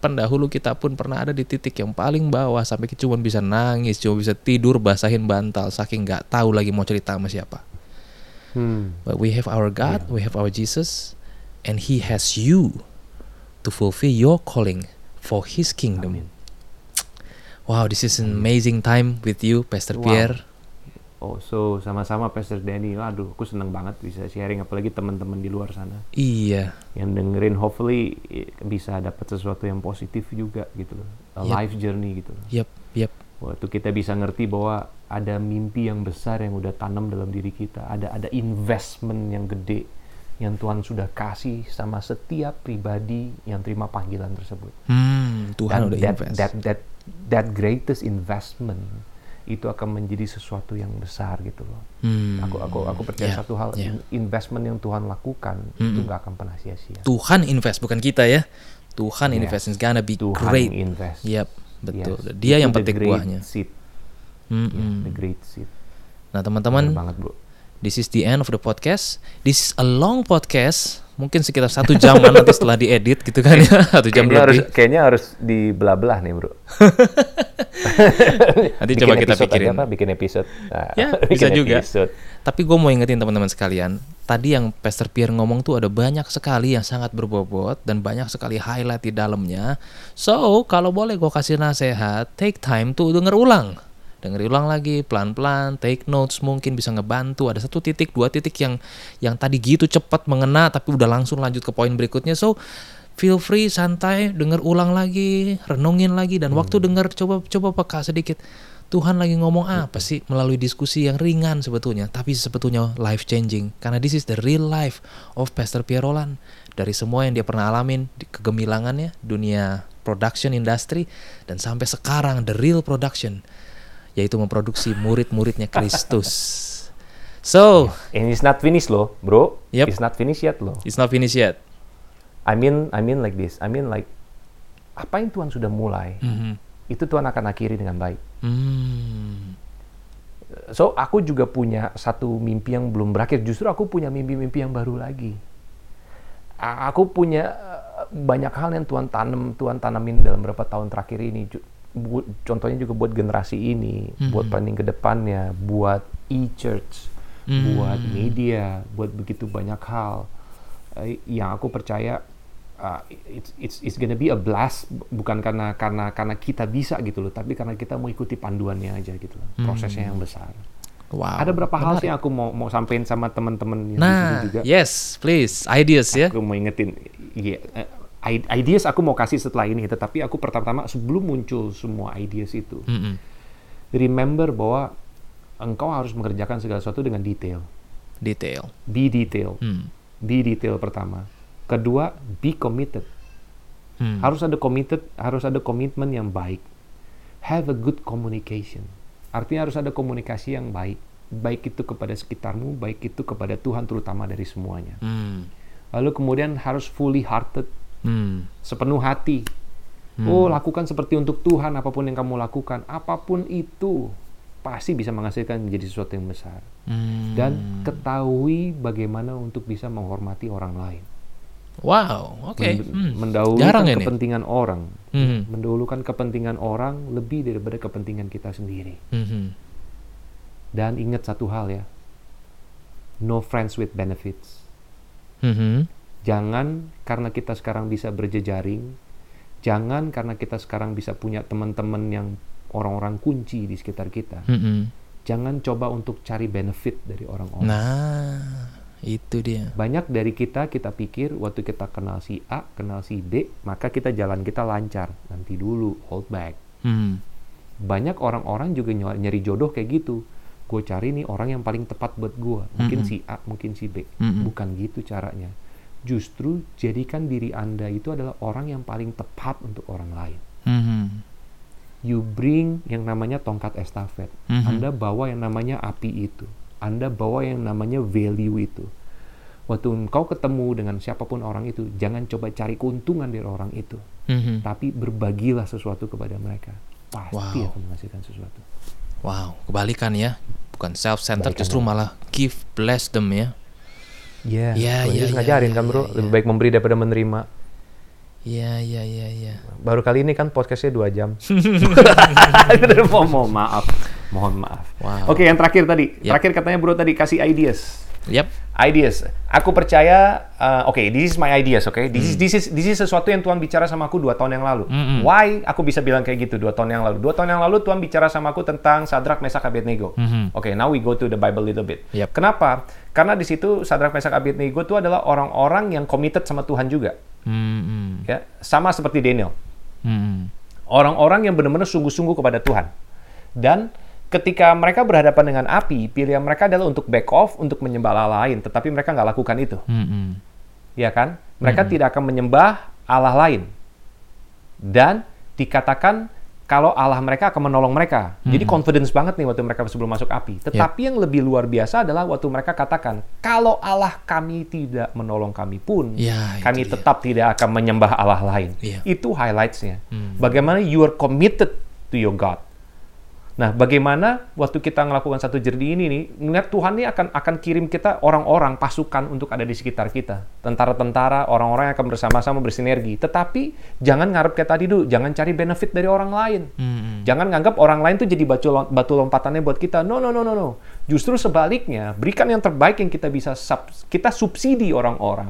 pendahulu kita pun pernah ada di titik yang paling bawah. Sampai kita cuma bisa nangis, cuma bisa tidur, basahin bantal. Saking nggak tahu lagi mau cerita sama siapa. Hmm. But we have our God, we have our Jesus, and He has you to fulfill your calling for His kingdom. Amin. Wow, this is an amazing time with you, Pastor Wow. Pierre. Oh, so sama-sama Pastor Danny. Aduh, aku seneng banget bisa sharing apalagi teman-teman di luar sana Iya, yang dengerin hopefully bisa dapat sesuatu yang positif juga gitu loh. Yep. life journey gitu loh. yep, yep. Waktu kita bisa ngerti bahwa ada mimpi yang besar yang udah tanam dalam diri kita, ada ada investment yang gede yang Tuhan sudah kasih sama setiap pribadi yang terima panggilan tersebut. Hmm, Tuhan Dan udah that, invest. that that that greatest investment itu akan menjadi sesuatu yang besar gitu loh. Hmm, Aku aku aku percaya yeah, satu hal yeah. in- investment yang Tuhan lakukan itu nggak akan pernah sia-sia. Tuhan invest, bukan kita ya. Tuhan Yes. invest, it's gonna be Tuhan great. invest. Yep, betul. Yes. Dia Itu yang petik buahnya. seed. Mm-mm. Yeah, the great seed. Nah, teman-teman, banget, Bro. This is the end of the podcast. This is a long podcast, mungkin sekitar satu jaman nanti setelah diedit gitu kan ya, satu jam Kayaknya harus lebih. kayaknya harus dibelah-belah nih, Bro. Nanti Bikin coba kita pikirin. apa? Bikin episode. Nah, Ya, bikin bisa juga. episode. Tapi gue mau ingetin teman-teman sekalian, tadi yang Pastor Pierre ngomong tuh ada banyak sekali yang sangat berbobot dan banyak sekali highlight di dalamnya. So, kalau boleh gue kasih nasihat, take time tuh denger ulang. Denger ulang lagi pelan-pelan, take notes mungkin bisa ngebantu. Ada satu titik, dua titik yang yang tadi gitu cepat mengena tapi udah langsung lanjut ke poin berikutnya. So, feel free santai denger ulang lagi, renungin lagi dan waktu denger coba coba peka sedikit. Tuhan lagi ngomong apa sih melalui diskusi yang ringan sebetulnya, tapi sebetulnya life changing karena this is the real life of Pastor Pierre Roland. Dari semua yang dia pernah alamin di kegemilangannya, dunia production industry dan sampai sekarang the real production yaitu memproduksi murid-muridnya Kristus. So, And it's not finished loh, Bro. Yep. It's not finished yet loh. it's not finished yet. I mean I mean like this. I mean like apa yang Tuhan sudah mulai, itu Tuhan akan akhiri dengan baik. Hmm. So aku juga punya satu mimpi yang belum berakhir. Justru aku punya mimpi-mimpi yang baru lagi. Aku punya eh, banyak hal yang Tuhan tanam, Tuhan tanamin dalam beberapa tahun terakhir ini. Contohnya juga buat generasi ini, buat planning ke depannya, buat e-church, buat media, buat begitu banyak hal eh, yang aku percaya uh, it's it's it's gonna be a blast bu- bukan karena karena karena kita bisa gitu loh, tapi karena kita mau ikuti panduannya aja gitu loh, prosesnya yang besar. Wow. Ada berapa hal sih yang aku mau mau sampein sama teman-teman yang di Nah, sini juga. yes, please, ideas ya. Aku mau ingetin, iya, eh, i- ideas aku mau kasih setelah ini, tetapi aku pertama-tama sebelum muncul semua ideas itu, Mm-mm. remember bahwa engkau harus mengerjakan segala sesuatu dengan detail. Detail. Be detail. Hmm. Be detail pertama. Kedua, be committed. Hmm. Harus ada committed, harus ada komitmen yang baik. Have a good communication. Artinya harus ada komunikasi yang baik. Baik itu kepada sekitarmu, baik itu kepada Tuhan terutama dari semuanya. Hmm. Lalu kemudian harus fully hearted, Hmm. sepenuh hati. Oh, lakukan seperti untuk Tuhan apa pun yang kamu lakukan, apa pun itu. pasti bisa menghasilkan menjadi sesuatu yang besar. Hmm. Dan ketahui bagaimana untuk bisa menghormati orang lain. Wow, oke. Men- Hmm. Mendahulukan Jarang ini. kepentingan orang. Hmm. Mendahulukan kepentingan orang lebih daripada kepentingan kita sendiri. Mhm. Dan ingat satu hal ya. No friends with benefits. Mhm. Jangan karena kita sekarang bisa berjejaring, jangan karena kita sekarang bisa punya teman-teman yang orang-orang kunci di sekitar kita. Mhm. Jangan coba untuk cari benefit dari orang-orang. Nah, itu dia. Banyak dari kita kita pikir waktu kita kenal si A, kenal si B, maka kita jalan kita lancar. Nanti dulu, hold back. Hmm. Banyak orang-orang juga ny- nyari jodoh kayak gitu. Gue cari nih orang yang paling tepat buat gue. Mungkin si A, mungkin si B. Mm-mm. Bukan gitu caranya. Justru jadikan diri Anda itu adalah orang yang paling tepat untuk orang lain. Mhm. You bring yang namanya tongkat estafet. Mhm. Anda bawa yang namanya api itu. Anda bawa yang namanya value itu. Waktu engkau ketemu dengan siapa pun orang itu, jangan coba cari keuntungan dari orang itu. Mhm. Tapi berbagilah sesuatu kepada mereka. Pasti Wow. akan menghasilkan sesuatu. Wow, kebalikan ya. Bukan self-centered, justru ya. malah give, bless them ya. Iya, Iya, iya, iya, ngajarin iya, kan bro, iya, lebih iya. baik memberi daripada menerima. Iya, iya, iya, iya. Baru kali ini kan podcastnya dua jam. mohon maaf, mohon maaf. Wow. Oke, yang terakhir tadi, Yap. terakhir katanya bro tadi kasih ideas. Yap. Ideas. Aku percaya, uh, oke, this is my ideas, oke. This, is, Hmm. this is this is sesuatu yang Tuhan bicara sama aku dua tahun yang lalu. Mm-mm. Why aku bisa bilang kayak gitu dua tahun yang lalu? Dua tahun yang lalu Tuhan bicara sama aku tentang Sadrak, Mesak, Abednego. Mhm. Oke, now we go to the Bible little bit. Yep. Kenapa? Karena di situ Sadrak, Mesak, Abednego itu adalah orang-orang yang committed sama Tuhan juga, Mhm. ya. Sama seperti Daniel. Orang-orang yang benar-benar sungguh-sungguh kepada Tuhan. Dan ketika mereka berhadapan dengan api, pilihan mereka adalah untuk back off, untuk menyembah Allah lain. Tetapi mereka nggak lakukan itu. Mhm. Ya kan? Mereka tidak akan menyembah Allah lain. Dan dikatakan kalau Allah mereka akan menolong mereka. Jadi confidence banget nih waktu mereka sebelum masuk api. Tetapi yang lebih luar biasa adalah waktu mereka katakan, kalau Allah kami tidak menolong kami pun, itu kami dia. tetap tidak akan menyembah Allah lain. Iya. Itu highlightsnya. Bagaimana you are committed to your God. Nah, bagaimana waktu kita melakukan satu jernih ini nih, melihat Tuhan ini akan akan kirim kita orang-orang pasukan untuk ada di sekitar kita, tentara-tentara, orang-orang yang akan bersama-sama bersinergi. Tetapi jangan ngarep kayak tadi dulu, jangan cari benefit dari orang lain. Mhm. Jangan nganggap orang lain tuh jadi batu, batu lompatannya buat kita. No, no, no, no, no. Justru sebaliknya, berikan yang terbaik yang kita bisa sub- kita subsidi orang-orang.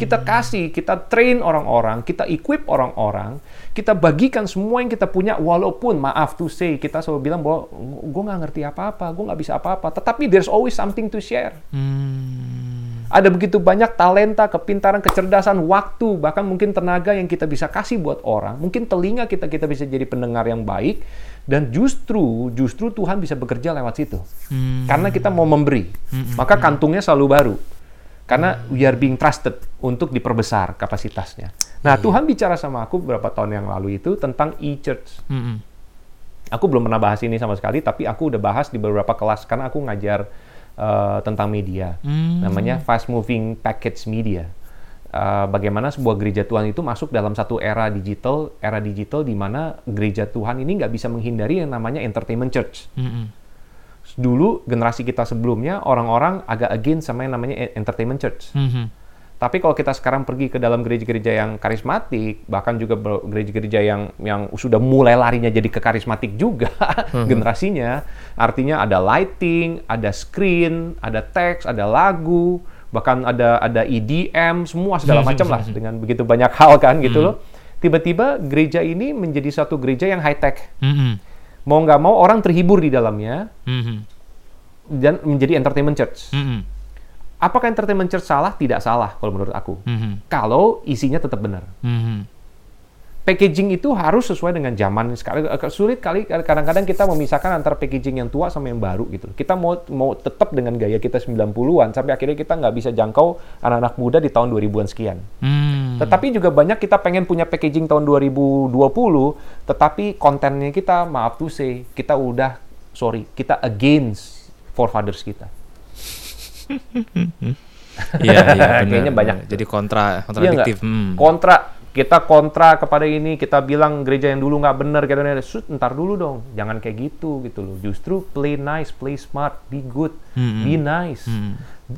Kita kasih, kita train orang-orang, kita equip orang-orang, kita bagikan semua yang kita punya walaupun maaf to say kita selalu bilang bahwa gue nggak ngerti apa-apa, gue nggak bisa apa-apa. Tetapi there's always something to share. Hmm. Ada begitu banyak talenta, kepintaran, kecerdasan, waktu, bahkan mungkin tenaga yang kita bisa kasih buat orang. Mungkin telinga kita kita bisa jadi pendengar yang baik dan justru justru Tuhan bisa bekerja lewat situ. Hmm. Karena kita mau memberi. Maka kantungnya selalu baru. Karena we are being trusted untuk diperbesar kapasitasnya. Nah, Tuhan bicara sama aku beberapa tahun yang lalu itu tentang e-church. Mhm. Aku belum pernah bahas ini sama sekali, tapi aku udah bahas di beberapa kelas karena aku ngajar uh, tentang media. Hmm. Namanya fast moving package media. Uh, bagaimana sebuah gereja Tuhan itu masuk dalam satu era digital, era digital di mana gereja Tuhan ini nggak bisa menghindari yang namanya entertainment church. Mhm. Dulu generasi kita sebelumnya orang-orang agak against sama yang namanya e- entertainment church. Mhm. Tapi kalau kita sekarang pergi ke dalam gereja-gereja yang karismatik, bahkan juga gereja-gereja yang yang sudah mulai larinya jadi ke karismatik juga generasinya, artinya ada lighting, ada screen, ada teks, ada lagu, bahkan ada ada EDM, semua segala macam lah dengan begitu banyak hal kan gitu loh. Tiba-tiba gereja ini menjadi satu gereja yang high tech. Mhm. Mau nggak mau orang terhibur di dalamnya Mhm. dan menjadi entertainment church. Mhm. Apakah entertainment church salah? Tidak salah kalau menurut aku. Mhm. Kalau isinya tetap benar. Mhm. packaging itu harus sesuai dengan zaman sekali sulit kali kadang-kadang kita memisahkan antara packaging yang tua sama yang baru gitu kita mau mau tetap dengan gaya kita 90-an sampai akhirnya kita nggak bisa jangkau anak-anak muda di tahun 2000-an sekian Hmm. tetapi juga banyak kita pengen punya packaging tahun 2020 tetapi kontennya kita maaf tuh say kita udah sorry kita against forefathers kita Iya, iya, benar. Kayaknya banyak. Jadi kontra, Iya kontradiktif. Hmm. Kontra kita kontra kepada ini, kita bilang gereja yang dulu nggak bener, kita Sud, ntar dulu dong, jangan kayak gitu gitu loh. Justru play nice, play smart, be good, be nice.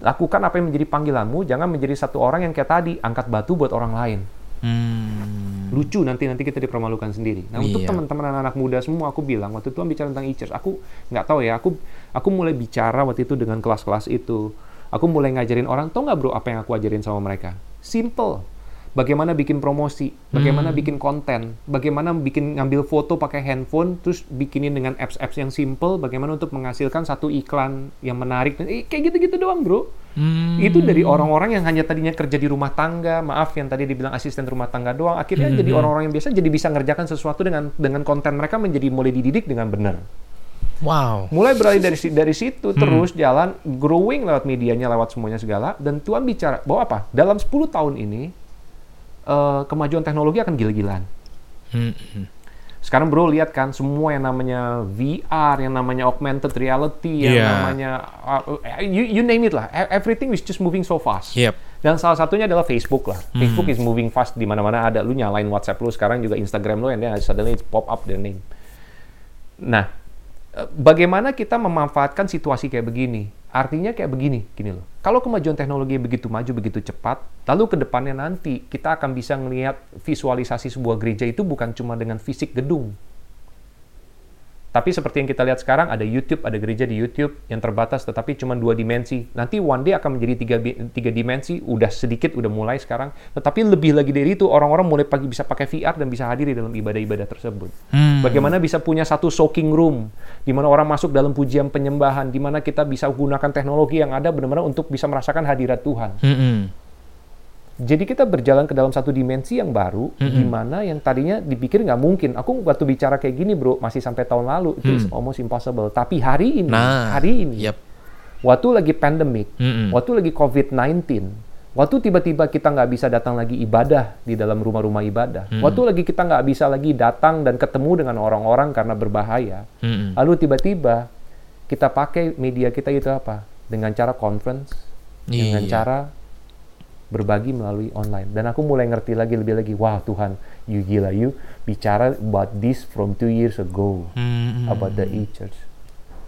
Lakukan apa yang menjadi panggilanmu, jangan menjadi satu orang yang kayak tadi, angkat batu buat orang lain. Hmm. Lucu nanti nanti kita dipermalukan sendiri. Nah untuk Iya. teman-teman anak-anak muda semua, aku bilang waktu Tuhan bicara tentang e-church, aku nggak tahu ya, aku aku mulai bicara waktu itu dengan kelas-kelas itu. Aku mulai ngajarin orang, tau nggak bro apa yang aku ajarin sama mereka? Simple. Bagaimana bikin promosi, bagaimana bikin konten, bagaimana bikin ngambil foto pakai handphone, terus bikinin dengan apps-apps yang simple, bagaimana untuk menghasilkan satu iklan yang menarik, eh, kayak gitu-gitu doang bro. Hmm. Itu dari orang-orang yang hanya tadinya kerja di rumah tangga, maaf yang tadi dibilang asisten rumah tangga doang, akhirnya jadi orang-orang yang biasa jadi bisa ngerjakan sesuatu dengan dengan konten mereka menjadi mulai dididik dengan benar. Wow. Mulai beralih dari dari situ terus jalan growing lewat medianya, lewat semuanya segala dan Tuhan bicara bahwa apa? Dalam 10 tahun ini eh, kemajuan teknologi akan gila-gilaan. Hmm. Sekarang bro lihat kan semua yang namanya VR, yang namanya augmented reality, yang Iya. namanya uh, you, you name it lah, E- everything is just moving so fast. Yep. Dan salah satunya adalah Facebook lah. Facebook is moving fast di mana-mana ada. Lu nyalain WhatsApp lu sekarang juga Instagram lu and then suddenly it's pop up their name. Nah, eh, bagaimana kita memanfaatkan situasi kayak begini? Artinya kayak begini, gini loh. Kalau kemajuan teknologi begitu maju, begitu cepat, lalu ke depannya nanti kita akan bisa melihat visualisasi sebuah gereja itu bukan cuma dengan fisik gedung. Tapi seperti yang kita lihat sekarang, ada YouTube, ada gereja di YouTube yang terbatas, tetapi cuma dua dimensi. Nanti one day akan menjadi tiga, tiga dimensi, udah sedikit, udah mulai sekarang. Tetapi lebih lagi dari itu, orang-orang mulai pagi bisa pakai VR dan bisa hadir di dalam ibadah-ibadah tersebut. Bagaimana bisa punya satu soaking room, di mana orang masuk dalam pujian penyembahan, di mana kita bisa gunakan teknologi yang ada benar-benar untuk bisa merasakan hadirat Tuhan. Hmm. Jadi kita berjalan ke dalam satu dimensi yang baru, di mana yang tadinya dipikir nggak mungkin. Aku waktu bicara kayak gini bro, masih sampai tahun lalu, itu is almost impossible. Tapi hari ini, Nah. hari ini, Yep. waktu lagi pandemic, Mm-mm. waktu lagi COVID-19, waktu tiba-tiba kita nggak bisa datang lagi ibadah di dalam rumah-rumah ibadah, waktu lagi kita nggak bisa lagi datang dan ketemu dengan orang-orang karena berbahaya, Mm-mm. lalu tiba-tiba kita pakai media kita itu apa? Dengan cara conference, dengan Iya. cara berbagi melalui online. Dan aku mulai ngerti lagi lebih lagi, wah Tuhan, you gila, you bicara about this from two years ago, Hmm. about the e-church.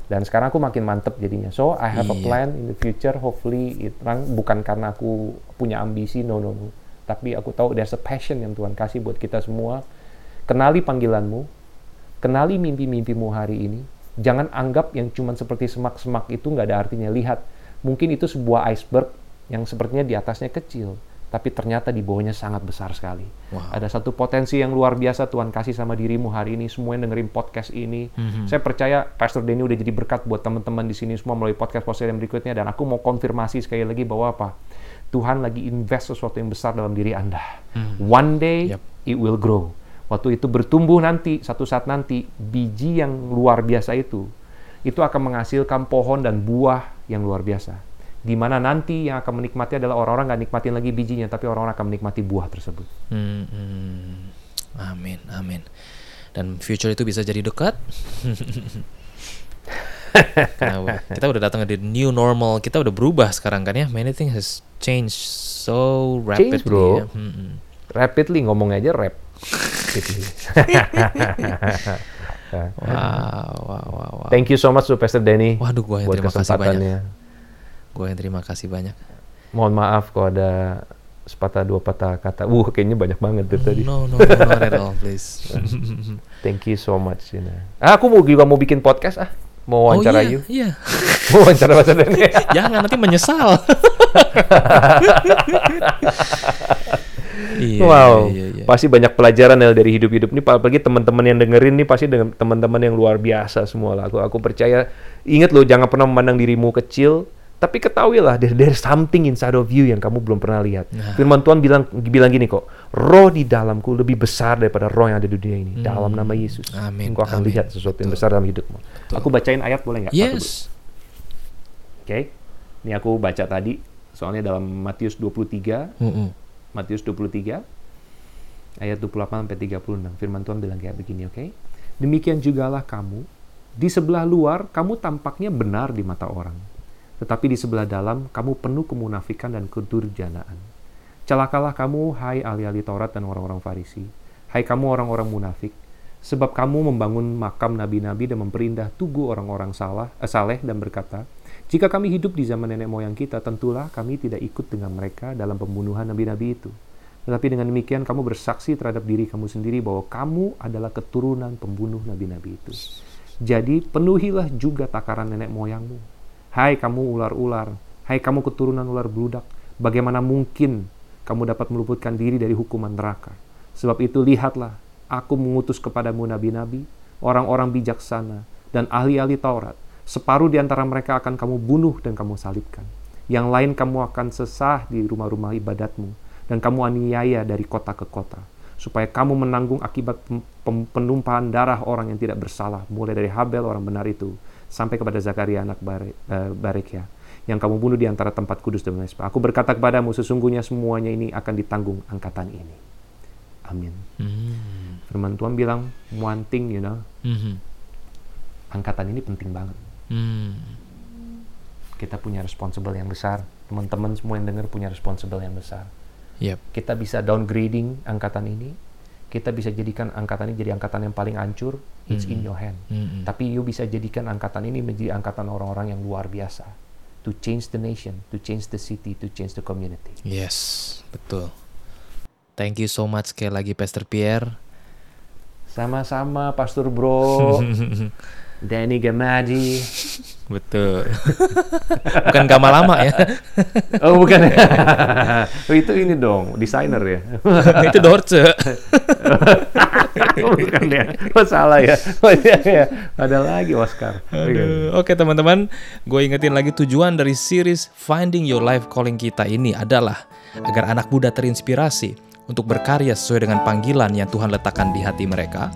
Dan sekarang aku makin mantep jadinya. So I have a Iya. plan in the future. Hopefully, it run- bukan karena aku punya ambisi, no no no. Tapi aku tahu there's a passion yang Tuhan kasih buat kita semua. Kenali panggilanmu, kenali mimpi-mimpimu hari ini. Jangan anggap yang cuman seperti semak-semak itu nggak ada artinya. Lihat, mungkin itu sebuah iceberg yang sepertinya di atasnya kecil, tapi ternyata di bawahnya sangat besar sekali. Wow. Ada satu potensi yang luar biasa Tuhan kasih sama dirimu hari ini, semua yang dengerin podcast ini. Saya percaya Pastor Denny udah jadi berkat buat teman-teman di sini semua melalui podcast-podcast yang berikutnya, dan aku mau konfirmasi sekali lagi bahwa apa? Tuhan lagi invest sesuatu yang besar dalam diri Anda. One day, Yep. it will grow. Waktu itu bertumbuh nanti, satu saat nanti, biji yang luar biasa itu, itu akan menghasilkan pohon dan buah yang luar biasa. Di mana nanti yang akan menikmati adalah orang-orang nggak nikmatin lagi bijinya, tapi orang-orang akan menikmati buah tersebut. Hmm, hmm. Amin, amin. Dan future itu bisa jadi dekat. Nah, kita udah datang di new normal. Kita udah berubah sekarang kan ya. Many things has changed so rapidly. bro. ya. Hmm, hmm. Rapidly ngomong aja rap. Wow, wow, wow, wow. Thank you so much to Pastor Denny Waduh, buat terima kasih banyak. Gue yang terima kasih banyak. Mohon maaf kalau ada sepatah dua patah kata. Uh, kayaknya banyak banget tuh tadi. No, no, no, not at all, please. Thank you so much, Sina. Ah, aku mau juga mau bikin podcast ah. Mau oh wawancara iya, you. iya. Mau wawancara Pastor Denny. Jangan nanti menyesal. iya, wow, iya, iya. pasti banyak pelajaran ya dari hidup-hidup ini. Apalagi teman-teman yang dengerin nih pasti dengan teman-teman yang luar biasa semua lah. Aku, aku percaya. Ingat loh, jangan pernah memandang dirimu kecil. Tapi ketahuilah, there, there's something inside of you yang kamu belum pernah lihat. Nah. Firman Tuhan bilang bilang gini kok, roh di dalamku lebih besar daripada roh yang ada di dunia ini. Dalam nama Yesus, Hmm. Amin, engkau akan amin. lihat sesuatu yang Betul. besar dalam hidupmu. Aku bacain ayat boleh nggak? Yes. Oke, ini aku baca tadi, soalnya dalam Matius 23, Mm-mm. Matius 23 ayat 28 sampai 36 firman Tuhan bilang kayak begini oke demikian jugalah kamu di sebelah luar kamu tampaknya benar di mata orang tetapi di sebelah dalam kamu penuh kemunafikan dan kedurjanaan Celakalah kamu, hai ahli-ahli Taurat dan orang-orang Farisi. Hai kamu orang-orang munafik, sebab kamu membangun makam nabi-nabi dan memperindah tugu orang-orang salah, eh, saleh dan berkata, jika kami hidup di zaman nenek moyang kita, tentulah kami tidak ikut dengan mereka dalam pembunuhan nabi-nabi itu. Tetapi dengan demikian kamu bersaksi terhadap diri kamu sendiri bahwa kamu adalah keturunan pembunuh nabi-nabi itu. Jadi penuhilah juga takaran nenek moyangmu. Hai kamu ular-ular, hai kamu keturunan ular beludak, bagaimana mungkin kamu dapat meluputkan diri dari hukuman neraka? Sebab itu lihatlah, aku mengutus kepadamu nabi-nabi, orang-orang bijaksana, dan ahli-ahli Taurat. Separuh di antara mereka akan kamu bunuh dan kamu salibkan. Yang lain kamu akan sesah di rumah-rumah ibadatmu, dan kamu aniaya dari kota ke kota, supaya kamu menanggung akibat penumpahan darah orang yang tidak bersalah, mulai dari Habel orang benar itu, sampai kepada Zakaria anak Bare, eh, yang kamu bunuh di antara tempat kudus dan Mesbah. Aku berkata kepadamu, sesungguhnya semuanya ini akan ditanggung angkatan ini. Amin. Hmm. Firman Tuhan bilang, one thing, you know, Mhm. angkatan ini penting banget. Hmm. Kita punya responsible yang besar. Teman-teman semua yang dengar punya responsible yang besar. Yep. Kita bisa downgrading angkatan ini. Kita bisa jadikan angkatan ini jadi angkatan yang paling hancur. It's in your hand. Mm-mm. Tapi you bisa jadikan angkatan ini menjadi angkatan orang-orang yang luar biasa. To change the nation, to change the city, to change the community. Yes, betul. Thank you so much sekali lagi Pastor Pierre. Sama-sama Pastor Bro, Danny Gamadi. Betul. Bukan gama lama ya. Oh bukan oh, itu ini dong, desainer ya. Itu Dorce. oh, bukan ya. Oh salah ya. Oh iya ya. Ada lagi Oscar. Aduh. Oke teman-teman, gue ingetin lagi tujuan dari series Finding Your Life Calling kita ini adalah agar anak muda terinspirasi untuk berkarya sesuai dengan panggilan yang Tuhan letakkan di hati mereka.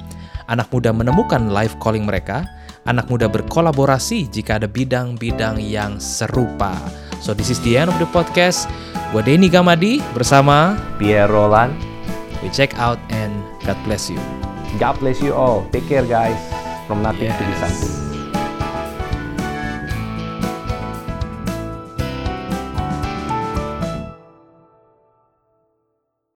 Anak muda menemukan life calling mereka. Anak muda berkolaborasi jika ada bidang-bidang yang serupa. So this is the end of the podcast. Gue Denny Gamadi bersama Pierre Roland. We check out and God bless you. God bless you all. Take care guys. From nothing to be Yes. something.